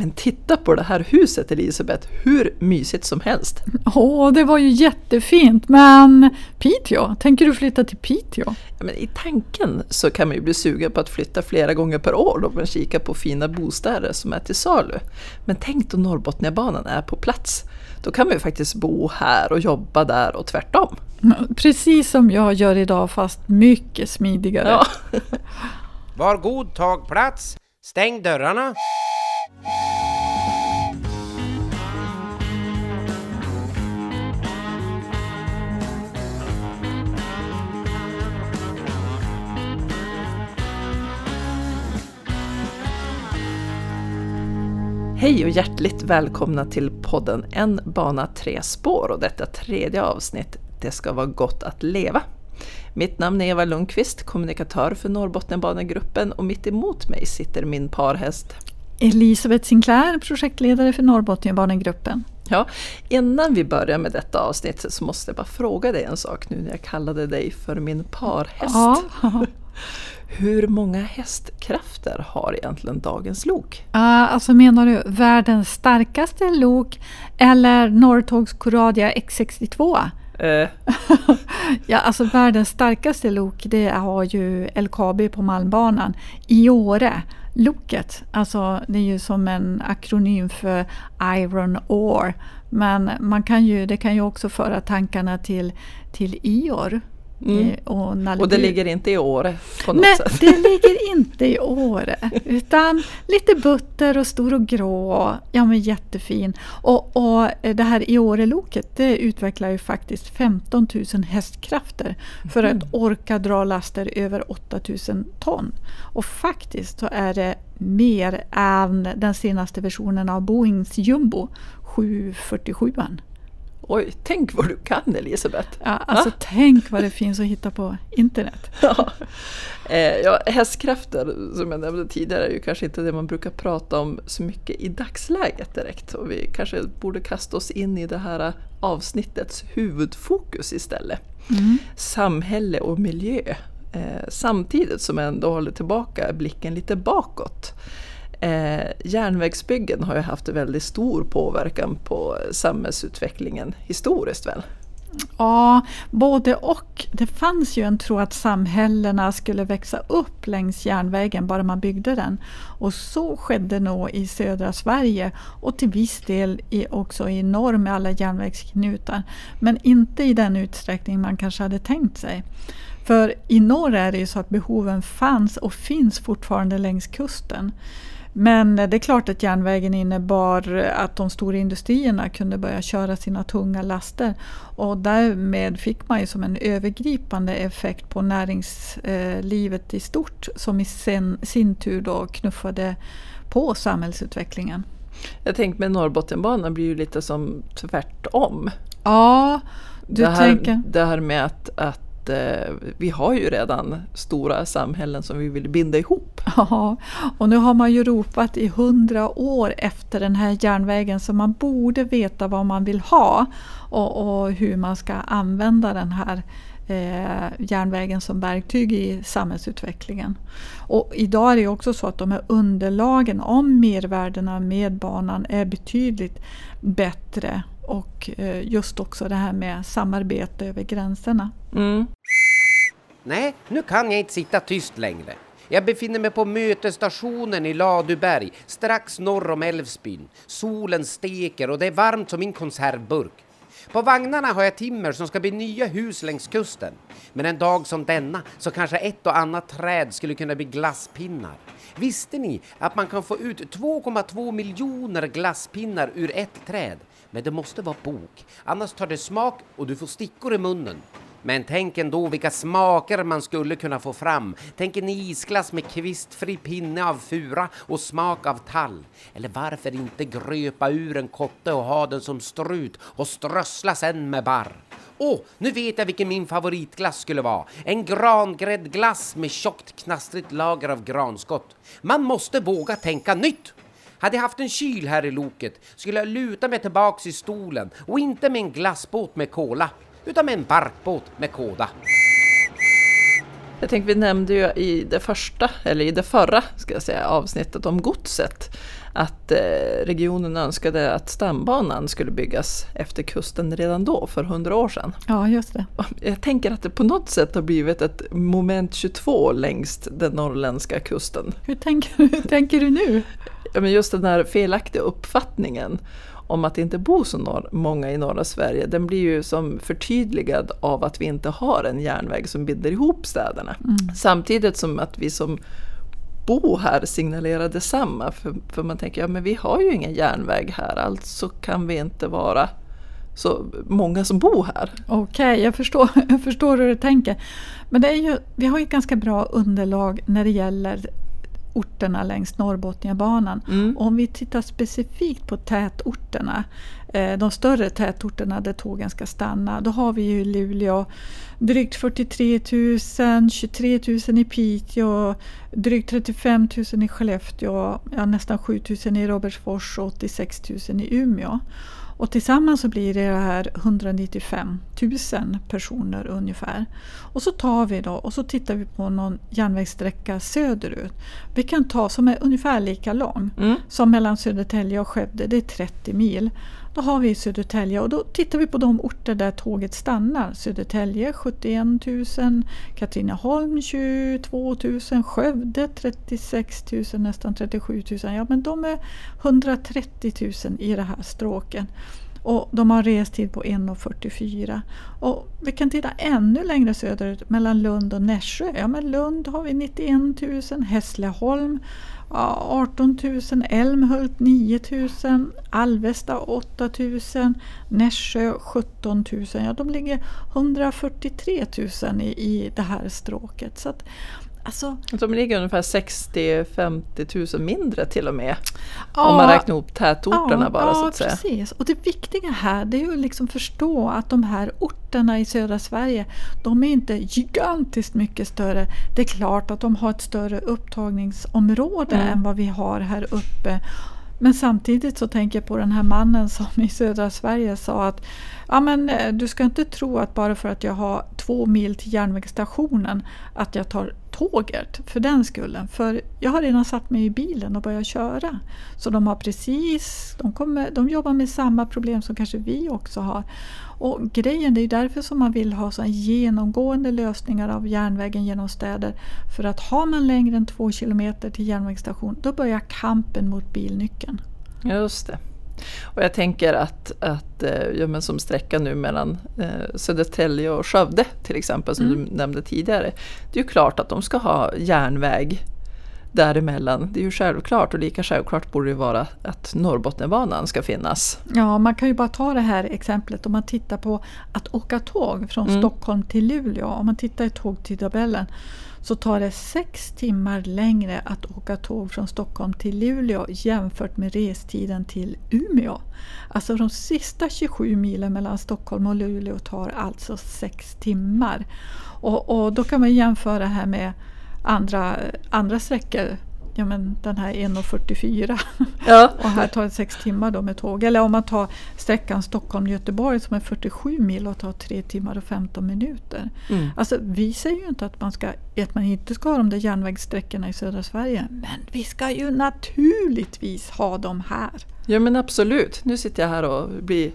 Men titta på det här huset Elisabeth, hur mysigt som helst. Åh, det var ju jättefint. Men Piteå, tänker du flytta till Piteå? Ja, men I tanken så kan man ju bli sugen på att flytta flera gånger per år om man kikar på fina bostäder som är till salu. Men tänk då Norrbotniabanan är på plats. Då kan man ju faktiskt bo här och jobba där och tvärtom. Precis som jag gör idag fast mycket smidigare. Ja. Var god tag plats, stäng dörrarna. Hej och hjärtligt välkomna till podden En bana tre spår och detta tredje avsnitt Det ska vara gott att leva. Mitt namn är Eva Lundqvist, kommunikatör för Norrbotniabanegruppen och mitt emot mig sitter min parhäst Elisabeth Sinclair, projektledare för Norrbotniabanegruppen. Ja, innan vi börjar med detta avsnitt så måste jag bara fråga dig en sak nu när jag kallade dig för min parhäst. Ja. Hur många hästkrafter har egentligen dagens lok? Ah, alltså menar du världens starkaste lok eller Norrtågs Coradia X62? Eh, Ja, alltså världens starkaste lok det har ju LKAB på Malmbanan i Åre. Loket, alltså det är ju som en akronym för Iron Ore. Men man kan ju, det kan ju också föra tankarna till, till Ior. Mm. eh, Och, och det ligger inte i Åre på något Nej, sätt? det ligger inte i Åre. Utan lite butter och stor och grå. Ja men jättefin. Och, och det här i Åre-loket det utvecklar ju faktiskt 15 000 hästkrafter för att orka dra laster över 8 000 ton. Och faktiskt så är det mer än den senaste versionen av Boeings Jumbo 747. Oj, tänk vad du kan Elisabeth! Ja, alltså tänk vad det finns att hitta på internet. Ja. Eh, ja, hästkrafter, som jag nämnde tidigare, är ju kanske inte det man brukar prata om så mycket i dagsläget direkt. Och vi kanske borde kasta oss in i det här avsnittets huvudfokus istället. Samhälle och miljö. Eh, samtidigt som jag ändå håller tillbaka blicken lite bakåt. Eh, järnvägsbyggen har ju haft en väldigt stor påverkan på samhällsutvecklingen historiskt väl? Ja, både och. Det fanns ju en tro att samhällena skulle växa upp längs järnvägen bara man byggde den. Och så skedde nog i södra Sverige och till viss del i, också i norr med alla järnvägsknutar. Men inte i den utsträckning man kanske hade tänkt sig. För i norr är det ju så att behoven fanns och finns fortfarande längs kusten. Men det är klart att järnvägen innebar att de stora industrierna kunde börja köra sina tunga laster. Och därmed fick man ju som en övergripande effekt på näringslivet i stort som i sin, sin tur då knuffade på samhällsutvecklingen. Jag tänkte med Norrbotniabanan blir ju lite som tvärtom. Ja, du det, här, tänker... det här med att, att eh, vi har ju redan stora samhällen som vi vill binda ihop. Ja, och nu har man ju ropat i hundra år efter den här järnvägen så man borde veta vad man vill ha och, och hur man ska använda den här eh, järnvägen som verktyg i samhällsutvecklingen. Och idag är det också så att de här underlagen om mervärdena med banan är betydligt bättre och eh, just också det här med samarbete över gränserna. Mm. Nej, nu kan jag inte sitta tyst längre. Jag befinner mig på mötesstationen i Laduberg, strax norr om Älvsbyn. Solen steker och det är varmt som min konservburk. På vagnarna har jag timmer som ska bli nya hus längs kusten. Men en dag som denna så kanske ett och annat träd skulle kunna bli glasspinnar. Visste ni att man kan få ut 2,2 miljoner glasspinnar ur ett träd? Men det måste vara bok, annars tar det smak och du får stickor i munnen. Men tänk ändå vilka smaker man skulle kunna få fram. Tänk en isglass med kvistfri pinne av fura och smak av tall. Eller varför inte gröpa ur en kotte och ha den som strut och strössla sen med barr. Åh, nu vet jag vilken min favoritglass skulle vara. En grangräddglass med tjockt knastrigt lager av granskott. Man måste våga tänka nytt! Hade jag haft en kyl här i loket skulle jag luta mig tillbaks i stolen och inte med en glassbåt med kola utan med en barkbåt med kåda. Jag tänkte vi nämnde ju i det första, eller i det förra ska jag säga, avsnittet om godset att eh, regionen önskade att stambanan skulle byggas efter kusten redan då, för hundra år sedan. Ja, just det. Jag tänker att det på något sätt har blivit ett moment 22 längs den norrländska kusten. Hur tänker, hur tänker du nu? Ja, men just den här felaktiga uppfattningen om att det inte bor så många i norra Sverige, den blir ju som förtydligad av att vi inte har en järnväg som binder ihop städerna. Mm. Samtidigt som att vi som bo här signalerar detsamma. För, för man tänker, ja men vi har ju ingen järnväg här, alltså kan vi inte vara så många som bor här. Okej, okay, jag, förstår, jag förstår hur du tänker. Men det är ju, vi har ju ett ganska bra underlag när det gäller orterna längs Norrbotniabanan. Mm. Om vi tittar specifikt på tätorterna, eh, de större tätorterna där tågen ska stanna, då har vi ju Luleå drygt 43 000, 23 000 i Piteå, drygt 35 000 i Skellefteå, ja, nästan 7 000 i Robertsfors och 86 000 i Umeå. Och tillsammans så blir det här 195 000 personer ungefär. Och så tar vi då och så tittar vi på någon järnvägssträcka söderut. Vi kan ta som är ungefär lika lång mm. som mellan Södertälje och Skövde, det är 30 mil. Då har vi Södertälje och då tittar vi på de orter där tåget stannar. Södertälje 71 000, Katrineholm 22 000, Skövde 36 000, nästan 37 000. Ja men de är 130 000 i det här stråken. Och de har restid på 1.44. Och vi kan titta ännu längre söderut, mellan Lund och Nässjö. Ja, men Lund har vi 91 000, Hässleholm 18 000, Älmhult 9 000, Alvesta 8 000, Nässjö 17 000. Ja, de ligger 143 000 i, i det här stråket. Så att, Alltså, de ligger ungefär 60-50 000 mindre till och med. Ja, om man räknar ihop tätorterna ja, bara ja, så att säga. Precis. Och det viktiga här det är ju liksom förstå att de här orterna i södra Sverige de är inte gigantiskt mycket större. Det är klart att de har ett större upptagningsområde mm. än vad vi har här uppe. Men samtidigt så tänker jag på den här mannen som i södra Sverige sa att ja, men, eh, du ska inte tro att bara för att jag har två mil till järnvägsstationen att jag tar tåget för den skullen. För jag har redan satt mig i bilen och börjat köra. Så de har precis, de, kommer, de jobbar med samma problem som kanske vi också har. Och grejen, det är därför som man vill ha så genomgående lösningar av järnvägen genom städer. För att har man längre än två kilometer till järnvägsstation, då börjar kampen mot bilnyckeln. Just det. Och jag tänker att, att eh, ja, men som sträckan nu mellan eh, Södertälje och Skövde till exempel, som mm. du nämnde tidigare. Det är ju klart att de ska ha järnväg däremellan. Det är ju självklart och lika självklart borde det vara att Norrbotniabanan ska finnas. Ja, man kan ju bara ta det här exemplet om man tittar på att åka tåg från mm. Stockholm till Luleå. Om man tittar i tågtidtabellen så tar det sex timmar längre att åka tåg från Stockholm till Luleå jämfört med restiden till Umeå. Alltså de sista 27 milen mellan Stockholm och Luleå tar alltså sex timmar. Och, och då kan man jämföra här med andra, andra sträckor ja, men den här 1.44 ja. och här tar det sex timmar då med tåg. Eller om man tar sträckan Stockholm-Göteborg som är 47 mil och tar tre timmar och 15 minuter. Mm. Alltså, vi säger ju inte att man, ska, att man inte ska ha de där järnvägssträckorna i södra Sverige. Men vi ska ju naturligtvis ha dem här. Ja men absolut. Nu sitter jag här och blir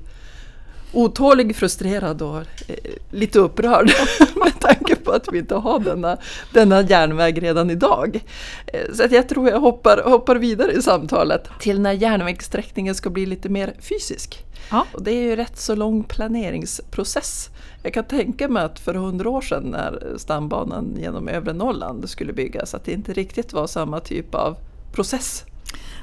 otålig, frustrerad och eh, lite upprörd med tanke på att vi inte har denna, denna järnväg redan idag. Eh, så att jag tror jag hoppar, hoppar vidare i samtalet till när järnvägssträckningen ska bli lite mer fysisk. Ja. Och det är ju rätt så lång planeringsprocess. Jag kan tänka mig att för hundra år sedan när stambanan genom övre Norrland skulle byggas att det inte riktigt var samma typ av process.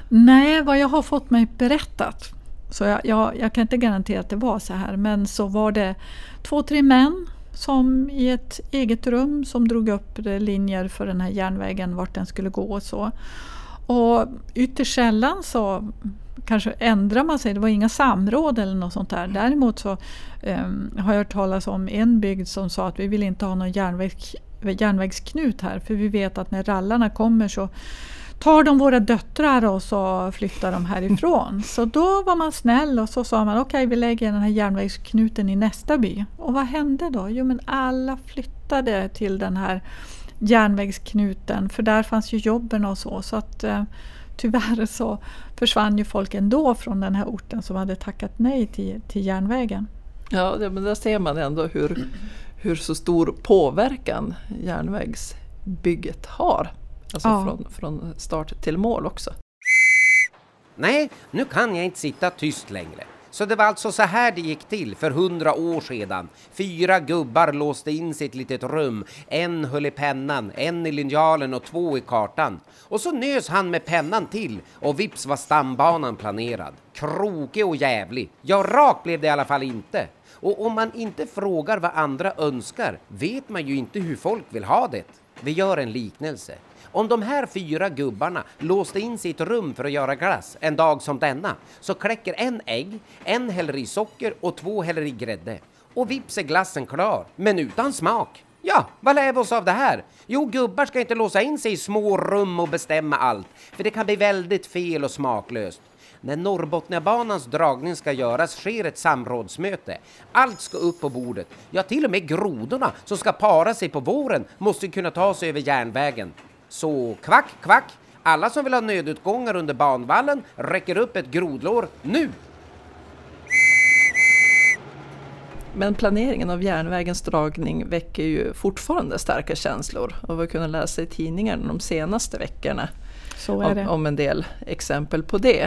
Nej, vad jag har fått mig berättat så jag, jag, jag, kan inte garantera att det var så här men så var det två, tre män som i ett eget rum som drog upp linjer för den här järnvägen, vart den skulle gå och så. Och ytterst sällan så kanske ändrar man sig, det var inga samråd eller något sånt där. Däremot så um, har jag hört talas om en bygd som sa att vi vill inte ha någon järnvägs, järnvägsknut här för vi vet att när rallarna kommer så tar de våra döttrar och så flyttar de härifrån. Så då var man snäll och så sa man okej okay, vi lägger den här järnvägsknuten i nästa by. Och vad hände då? Jo men alla flyttade till den här järnvägsknuten för där fanns ju jobben och så. så att, eh, tyvärr så försvann ju folk ändå från den här orten som hade tackat nej till, till järnvägen. Ja, det, men där ser man ändå hur, hur så stor påverkan järnvägsbygget har. Alltså Ja. från, från start till mål också. Nej, nu kan jag inte sitta tyst längre. Så det var alltså så här det gick till för hundra år sedan. Fyra gubbar låste in sig i ett litet rum. En höll i pennan, en i linjalen och två i kartan. Och så nös han med pennan till och vips var stambanan planerad. Krokig och jävlig. Ja, rak blev det i alla fall inte. Och om man inte frågar vad andra önskar vet man ju inte hur folk vill ha det. Vi gör en liknelse. Om de här fyra gubbarna låste in sig i ett rum för att göra glass en dag som denna så kläcker en ägg, en häller i socker och två häller i grädde. Och vips är glassen klar, men utan smak. Ja, vad lär vi oss av det här? Jo, gubbar ska inte låsa in sig i små rum och bestämma allt, för det kan bli väldigt fel och smaklöst. När Norrbotniabanans dragning ska göras sker ett samrådsmöte. Allt ska upp på bordet. Ja, till och med grodorna som ska para sig på våren måste kunna ta sig över järnvägen. Så kvack, kvack! Alla som vill ha nödutgångar under banvallen räcker upp ett grodlår nu! Men planeringen av järnvägens dragning väcker ju fortfarande starka känslor och vi har kunnat läsa i tidningarna de senaste veckorna Så är om, det. om en del exempel på det.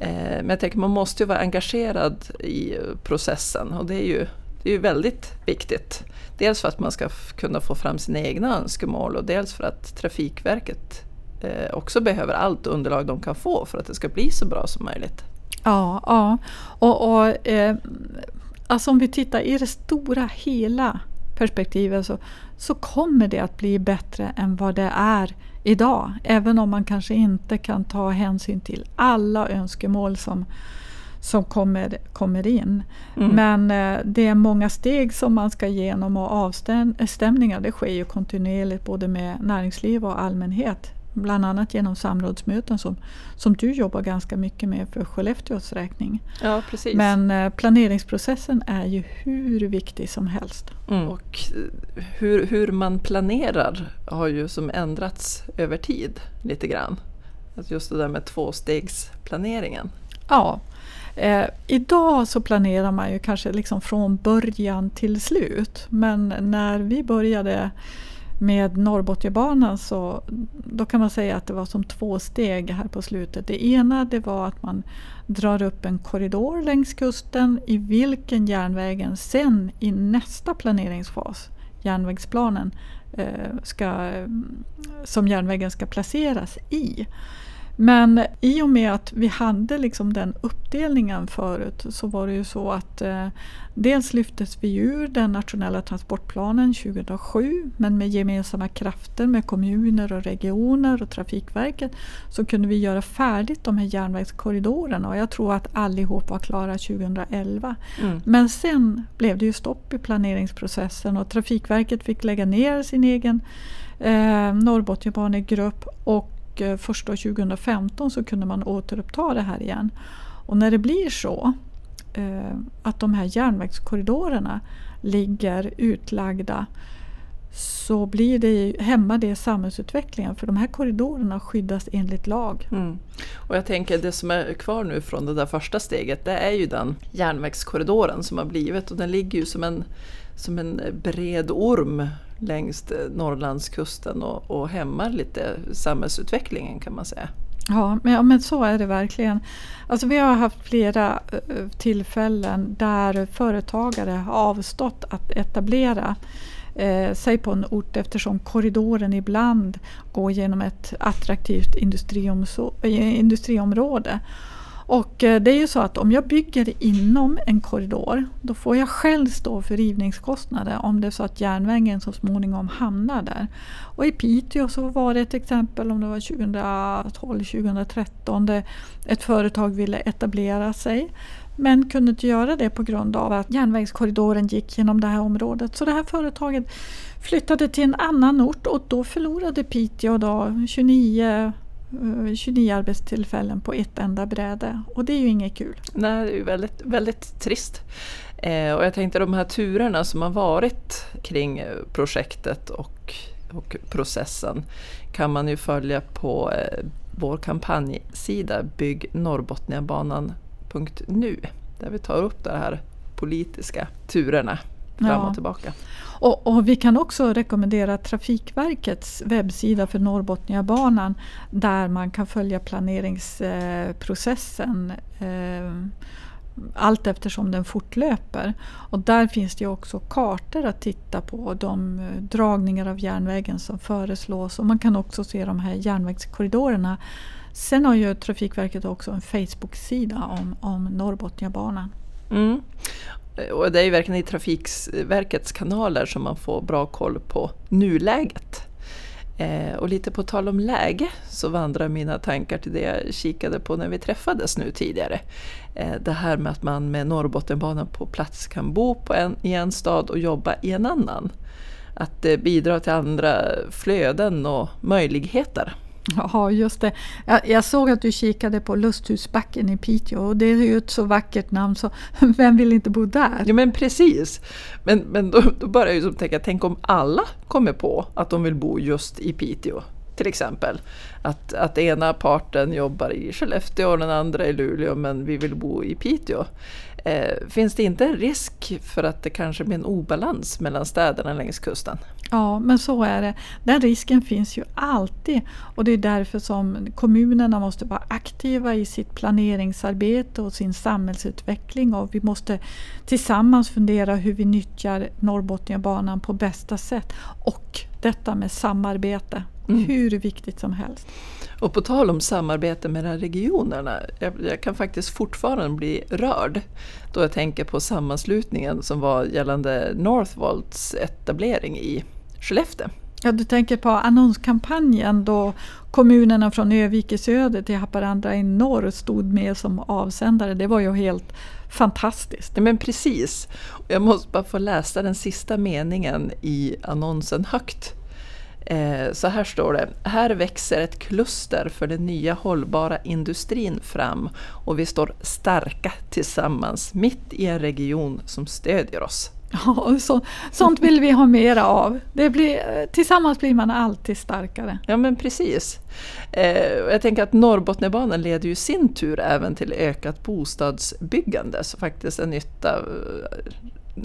Eh, men jag tänker man måste ju vara engagerad i processen och det är ju, det är ju väldigt viktigt. Dels för att man ska kunna få fram sina egna önskemål och dels för att Trafikverket eh, också behöver allt underlag de kan få för att det ska bli så bra som möjligt. Ja, ja. Och, och, eh, alltså om vi tittar i det stora hela perspektivet så, så kommer det att bli bättre än vad det är idag. Även om man kanske inte kan ta hänsyn till alla önskemål som, som kommer, kommer in. Mm. Men eh, det är många steg som man ska igenom och avstämningar det sker ju kontinuerligt både med näringsliv och allmänhet. Bland annat genom samrådsmöten som, som du jobbar ganska mycket med för Skellefteås räkning. Ja, precis. Men eh, planeringsprocessen är ju hur viktig som helst. Mm. Och eh, hur, hur man planerar har ju som ändrats över tid lite grann. Att just det där med tvåstegsplaneringen. Ja, eh, idag så planerar man ju kanske liksom från början till slut. Men när vi började med Norrbotniabanan så då kan man säga att det var som två steg här på slutet. Det ena det var att man drar upp en korridor längs kusten i vilken järnvägen sen i nästa planeringsfas, järnvägsplanen, eh, ska, som järnvägen ska placeras i. Men i och med att vi hade liksom den uppdelningen förut så var det ju så att eh, dels lyftes vi ur den nationella transportplanen 2007 men med gemensamma krafter med kommuner och regioner och Trafikverket så kunde vi göra färdigt de här järnvägskorridorerna och jag tror att allihop var klara 2011. Mm. Men sen blev det ju stopp i planeringsprocessen och Trafikverket fick lägga ner sin egen eh, Norrbotniabanegrupp och Eh, första först 2015 så kunde man återuppta det här igen. Och när det blir så eh, att de här järnvägskorridorerna ligger utlagda så blir det, hämmar det samhällsutvecklingen för de här korridorerna skyddas enligt lag. Mm. Och jag tänker det som är kvar nu från det där första steget det är ju den järnvägskorridoren som har blivit och den ligger ju som en, som en bred orm längs eh, Norrlandskusten och, och hämmar lite samhällsutvecklingen kan man säga. Ja men, ja, men så är det verkligen. Alltså, vi har haft flera eh, tillfällen där företagare har avstått att etablera eh, sig på en ort eftersom korridoren ibland går genom ett attraktivt eh, industriområde. Och eh, det är ju så att om jag bygger inom en korridor då får jag själv stå för rivningskostnader om det är så att järnvägen så småningom hamnar där. Och i Piteå så var det ett exempel om det var 2012-2013 där ett företag ville etablera sig men kunde inte göra det på grund av att järnvägskorridoren gick genom det här området. Så det här företaget flyttade till en annan ort och då förlorade Piteå då 29 Eh, 29 arbetstillfällen på ett enda bräde och det är ju inget kul. Nej, det är ju väldigt, väldigt trist. Eh, och jag tänkte de här turerna som har varit kring eh, projektet och, och processen kan man ju följa på eh, vår kampanjsida byggnorrbotniabanan.nu där vi tar upp de här politiska turerna fram och tillbaka. Och, och vi kan också rekommendera Trafikverkets webbsida för Norrbotniabanan där man kan följa planeringsprocessen eh, allt eftersom den fortlöper. Och där finns det också kartor att titta på, de dragningar av järnvägen som föreslås och man kan också se de här järnvägskorridorerna. Sen har ju Trafikverket också en Facebook-sida om, om Norrbotniabanan. Mm. Eh, och det är ju verkligen i Trafikverkets kanaler som man får bra koll på nuläget. Eh, och lite på tal om läge så vandrar mina tankar till det jag kikade på när vi träffades nu tidigare. Eh, det här med att man med Norrbotniabanan på plats kan bo på en, i en stad och jobba i en annan. Att det bidrar till andra flöden och möjligheter. Ja, just det. Jag, jag såg att du kikade på Lusthusbacken i Piteå och det är ju ett så vackert namn så vem vill inte bo där? Ja men precis. Men, men då, då börjar jag ju som tänka, tänk om alla kommer på att de vill bo just i Piteå. Till exempel. Att, att ena parten jobbar i Skellefteå och den andra i Luleå men vi vill bo i Piteå. Eh, finns det inte en risk för att det kanske blir en obalans mellan städerna längs kusten? Ja, men så är det. Den risken finns ju alltid och det är därför som kommunerna måste vara aktiva i sitt planeringsarbete och sin samhällsutveckling och vi måste tillsammans fundera hur vi nyttjar Norrbotniabanan på bästa sätt. Och detta med samarbete, Mm. hur viktigt som helst. Och på tal om samarbete mellan regionerna, jag, jag kan faktiskt fortfarande bli rörd då jag tänker på sammanslutningen som var gällande Northvolts etablering i Skellefteå. Ja, du tänker på annonskampanjen då kommunerna från Övik i söder till Haparanda i norr stod med som avsändare. Det var ju helt fantastiskt. Men precis. Jag måste bara få läsa den sista meningen i annonsen högt. Eh, så här står det. Här växer ett kluster för den nya hållbara industrin fram och vi står starka tillsammans mitt i en region som stödjer oss. Ja, så, sånt vill vi ha mera av. Det blir, tillsammans blir man alltid starkare. Ja men precis. Eh, jag tänker att Norrbotniabanan leder ju i sin tur även till ökat bostadsbyggande, så faktiskt en nytta eh,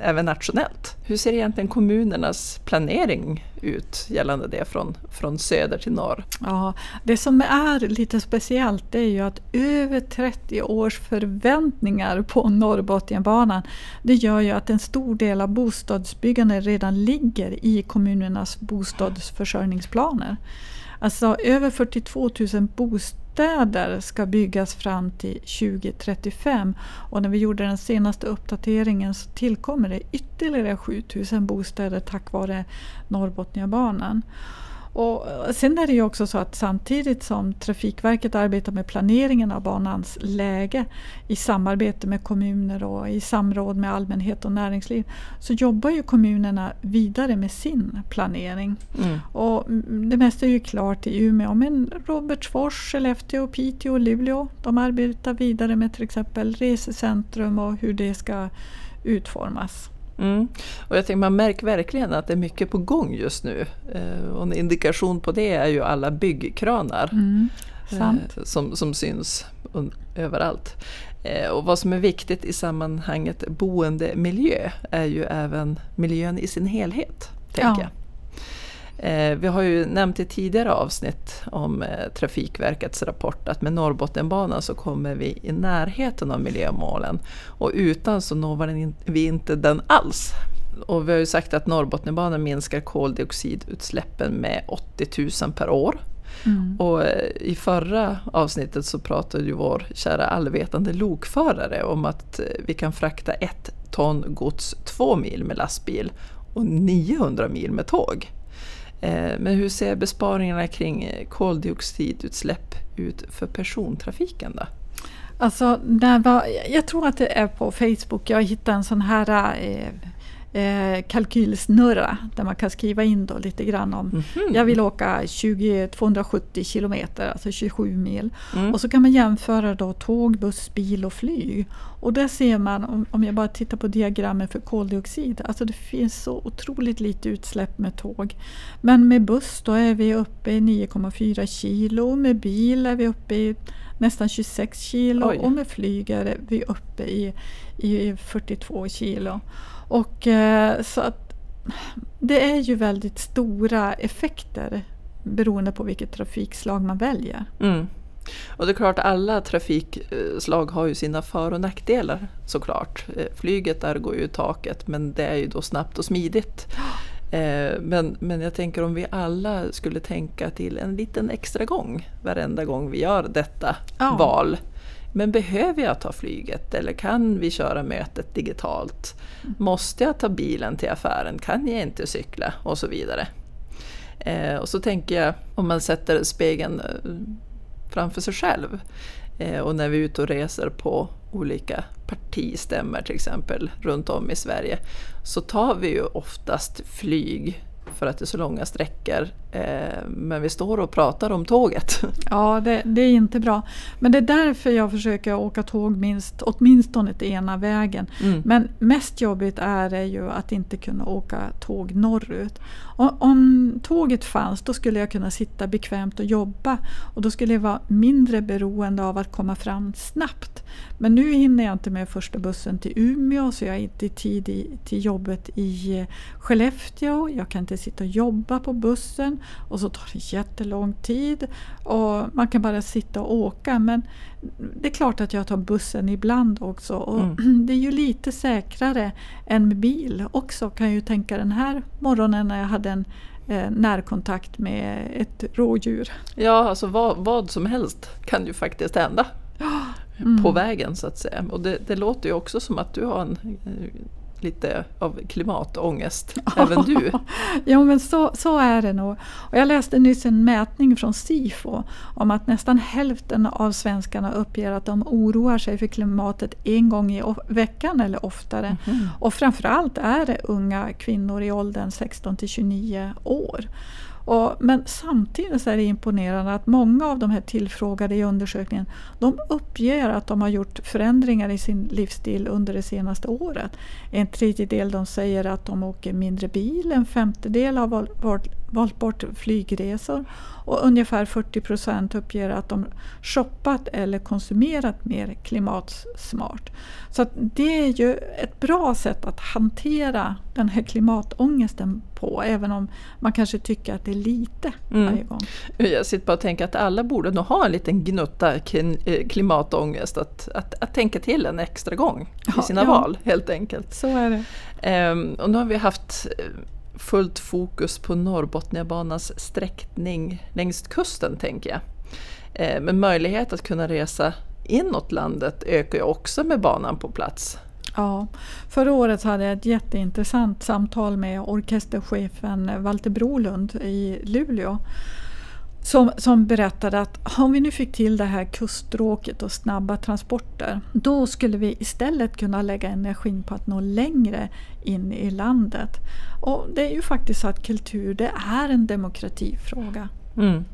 även nationellt. Hur ser egentligen kommunernas planering ut gällande det från, från söder till norr? Ja, det som är lite speciellt det är ju att över 30 års förväntningar på Norrbotniabanan det gör ju att en stor del av bostadsbyggandet redan ligger i kommunernas bostadsförsörjningsplaner. Alltså över 42 000 bostäder ska byggas fram till 2035 och när vi gjorde den senaste uppdateringen så tillkommer det ytterligare 7000 bostäder tack vare Norrbotniabanan. Och sen är det ju också så att samtidigt som Trafikverket arbetar med planeringen av banans läge i samarbete med kommuner och i samråd med allmänhet och näringsliv så jobbar ju kommunerna vidare med sin planering. Mm. Och mm, det mesta är ju klart i Umeå men Robertsfors, Skellefteå, Piteå och Luleå de arbetar vidare med till exempel resecentrum och hur det ska utformas. Mm. Och jag tänker, man märker verkligen att det är mycket på gång just nu. Eh, och en indikation på det är ju alla byggkranar Mm, eh, som, som syns överallt. Eh, och vad som är viktigt i sammanhanget boendemiljö är ju även miljön i sin helhet. Tänker Ja. Eh, Vi har ju nämnt i tidigare avsnitt om eh, Trafikverkets rapport att med Norrbotniabanan så kommer vi i närheten av miljömålen och utan så når vi inte den alls. Och vi har ju sagt att Norrbotniabanan minskar koldioxidutsläppen med 80 000 per år. Mm. Och eh, i förra avsnittet så pratade ju vår kära allvetande lokförare om att vi kan frakta ett ton gods två mil med lastbil och 900 mil med tåg. Eh, men hur ser besparingarna kring koldioxidutsläpp ut för persontrafiken då? Alltså, när var, jag tror att det är på Facebook jag hittade en sån här eh, eh, kalkylsnurra där man kan skriva in då lite grann om Mhm. jag vill åka 20, 270 kilometer, alltså 27 mil. Mm. Och så kan man jämföra då tåg, buss, bil och flyg. Och där ser man, om, om jag bara tittar på diagrammet för koldioxid, alltså det finns så otroligt lite utsläpp med tåg. Men med buss då är vi uppe i 9,4 kilo, med bil är vi uppe i nästan 26 kilo Oj. och med flyg är vi uppe i, i 42 kilo. Och eh, så att det är ju väldigt stora effekter beroende på vilket trafikslag man väljer. Mm. Och det är klart, alla trafikslag har ju sina för och nackdelar såklart. Eh, Flyget där går ju i taket men det är ju då snabbt och smidigt. Eh, Men, men jag tänker om vi alla skulle tänka till en liten extra gång varenda gång vi gör detta Ja. val. Men behöver jag ta flyget eller kan vi köra mötet digitalt? Måste jag ta bilen till affären? Kan jag inte cykla? Och så vidare. Eh, och så tänker jag om man sätter spegeln eh, framför sig själv eh, och när vi är ute och reser på olika partistämmor till exempel runt om i Sverige så tar vi ju oftast flyg för att det är så långa sträckor. Eh, men vi står och pratar om tåget. Ja, det, det är inte bra. Men det är därför jag försöker åka tåg minst, åtminstone till ena vägen. Mm. Men mest jobbigt är det ju att inte kunna åka tåg norrut. Om, om tåget fanns då skulle jag kunna sitta bekvämt och jobba och då skulle jag vara mindre beroende av att komma fram snabbt. Men nu hinner jag inte med första bussen till Umeå så jag är inte i tid i, till jobbet i Skellefteå. Jag kan inte sitta och jobba på bussen och så tar det jättelång tid och man kan bara sitta och åka. Men det är klart att jag tar bussen ibland också och Mm. det är ju lite säkrare än med bil också kan jag ju tänka den här morgonen när jag hade en eh, närkontakt med ett rådjur. Ja, alltså vad, vad som helst kan ju faktiskt hända Mm. på vägen så att säga. Och det, det låter ju också som att du har en, eh, lite av klimatångest, även du. Jo men så, så är det nog. Och jag läste nyss en mätning från SIFO om att nästan hälften av svenskarna uppger att de oroar sig för klimatet en gång i veckan eller oftare. Mhm. Och framförallt är det unga kvinnor i åldern 16 till 29 år. Och, men samtidigt så är det imponerande att många av de här tillfrågade i undersökningen de uppger att de har gjort förändringar i sin livsstil under det senaste året. En tredjedel de säger att de åker mindre bil, en femtedel har valt valt bort flygresor och ungefär 40 procent uppger att de shoppat eller konsumerat mer klimatsmart. Så det är ju ett bra sätt att hantera den här klimatångesten på även om man kanske tycker att det är lite Mm. varje gång. Jag sitter bara och tänker att alla borde nog ha en liten gnutta eh, klimatångest. Att, att, att tänka till en extra gång i Ja, sina ja. val helt enkelt. Så är det. Ehm, och nu har vi haft eh, fullt fokus på Norrbotniabanans sträckning längs kusten tänker jag. Eh, men möjlighet att kunna resa inåt landet ökar ju också med banan på plats. Ja, förra året hade jag ett jätteintressant samtal med orkesterchefen Walter Brolund i Luleå. Som, som berättade att om vi nu fick till det här kuststråket och snabba transporter då skulle vi istället kunna lägga energin på att nå längre in i landet. Och det är ju faktiskt så att kultur det är en demokratifråga. Mm.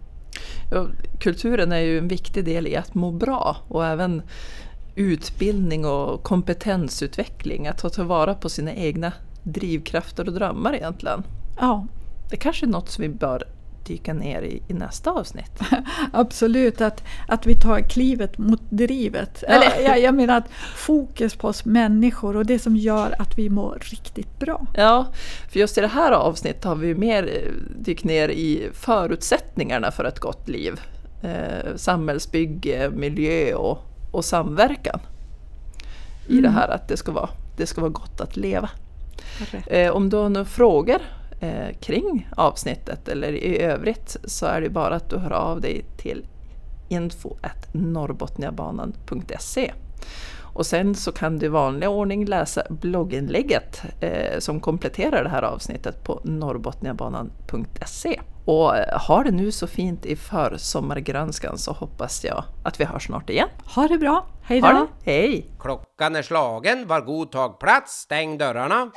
Ja, kulturen är ju en viktig del i att må bra och även utbildning och kompetensutveckling. Att ta tillvara på sina egna drivkrafter och drömmar egentligen. Ja, Det kanske är något som vi bör dyka ner i, i nästa avsnitt. Absolut, att, att vi tar klivet mot drivet. Ja. Eller jag, jag menar att fokus på oss människor och det som gör att vi mår riktigt bra. Ja, för just i det här avsnittet har vi mer eh, dykt ner i förutsättningarna för ett gott liv. Eh, samhällsbygge, miljö och, och samverkan. I det här att det ska vara, det ska vara gott att leva. Eh, om du har några frågor eh, kring avsnittet eller i övrigt så är det bara att du hör av dig till info.norrbotniabanan.se och sen så kan du i vanlig ordning läsa blogginlägget eh, som kompletterar det här avsnittet på norrbotniabanan.se. Och eh, har det nu så fint i försommargrönskan så hoppas jag att vi hörs snart igen. Ha det bra, hej Ha då! Hej! Klockan är slagen, var god tag plats, stäng dörrarna.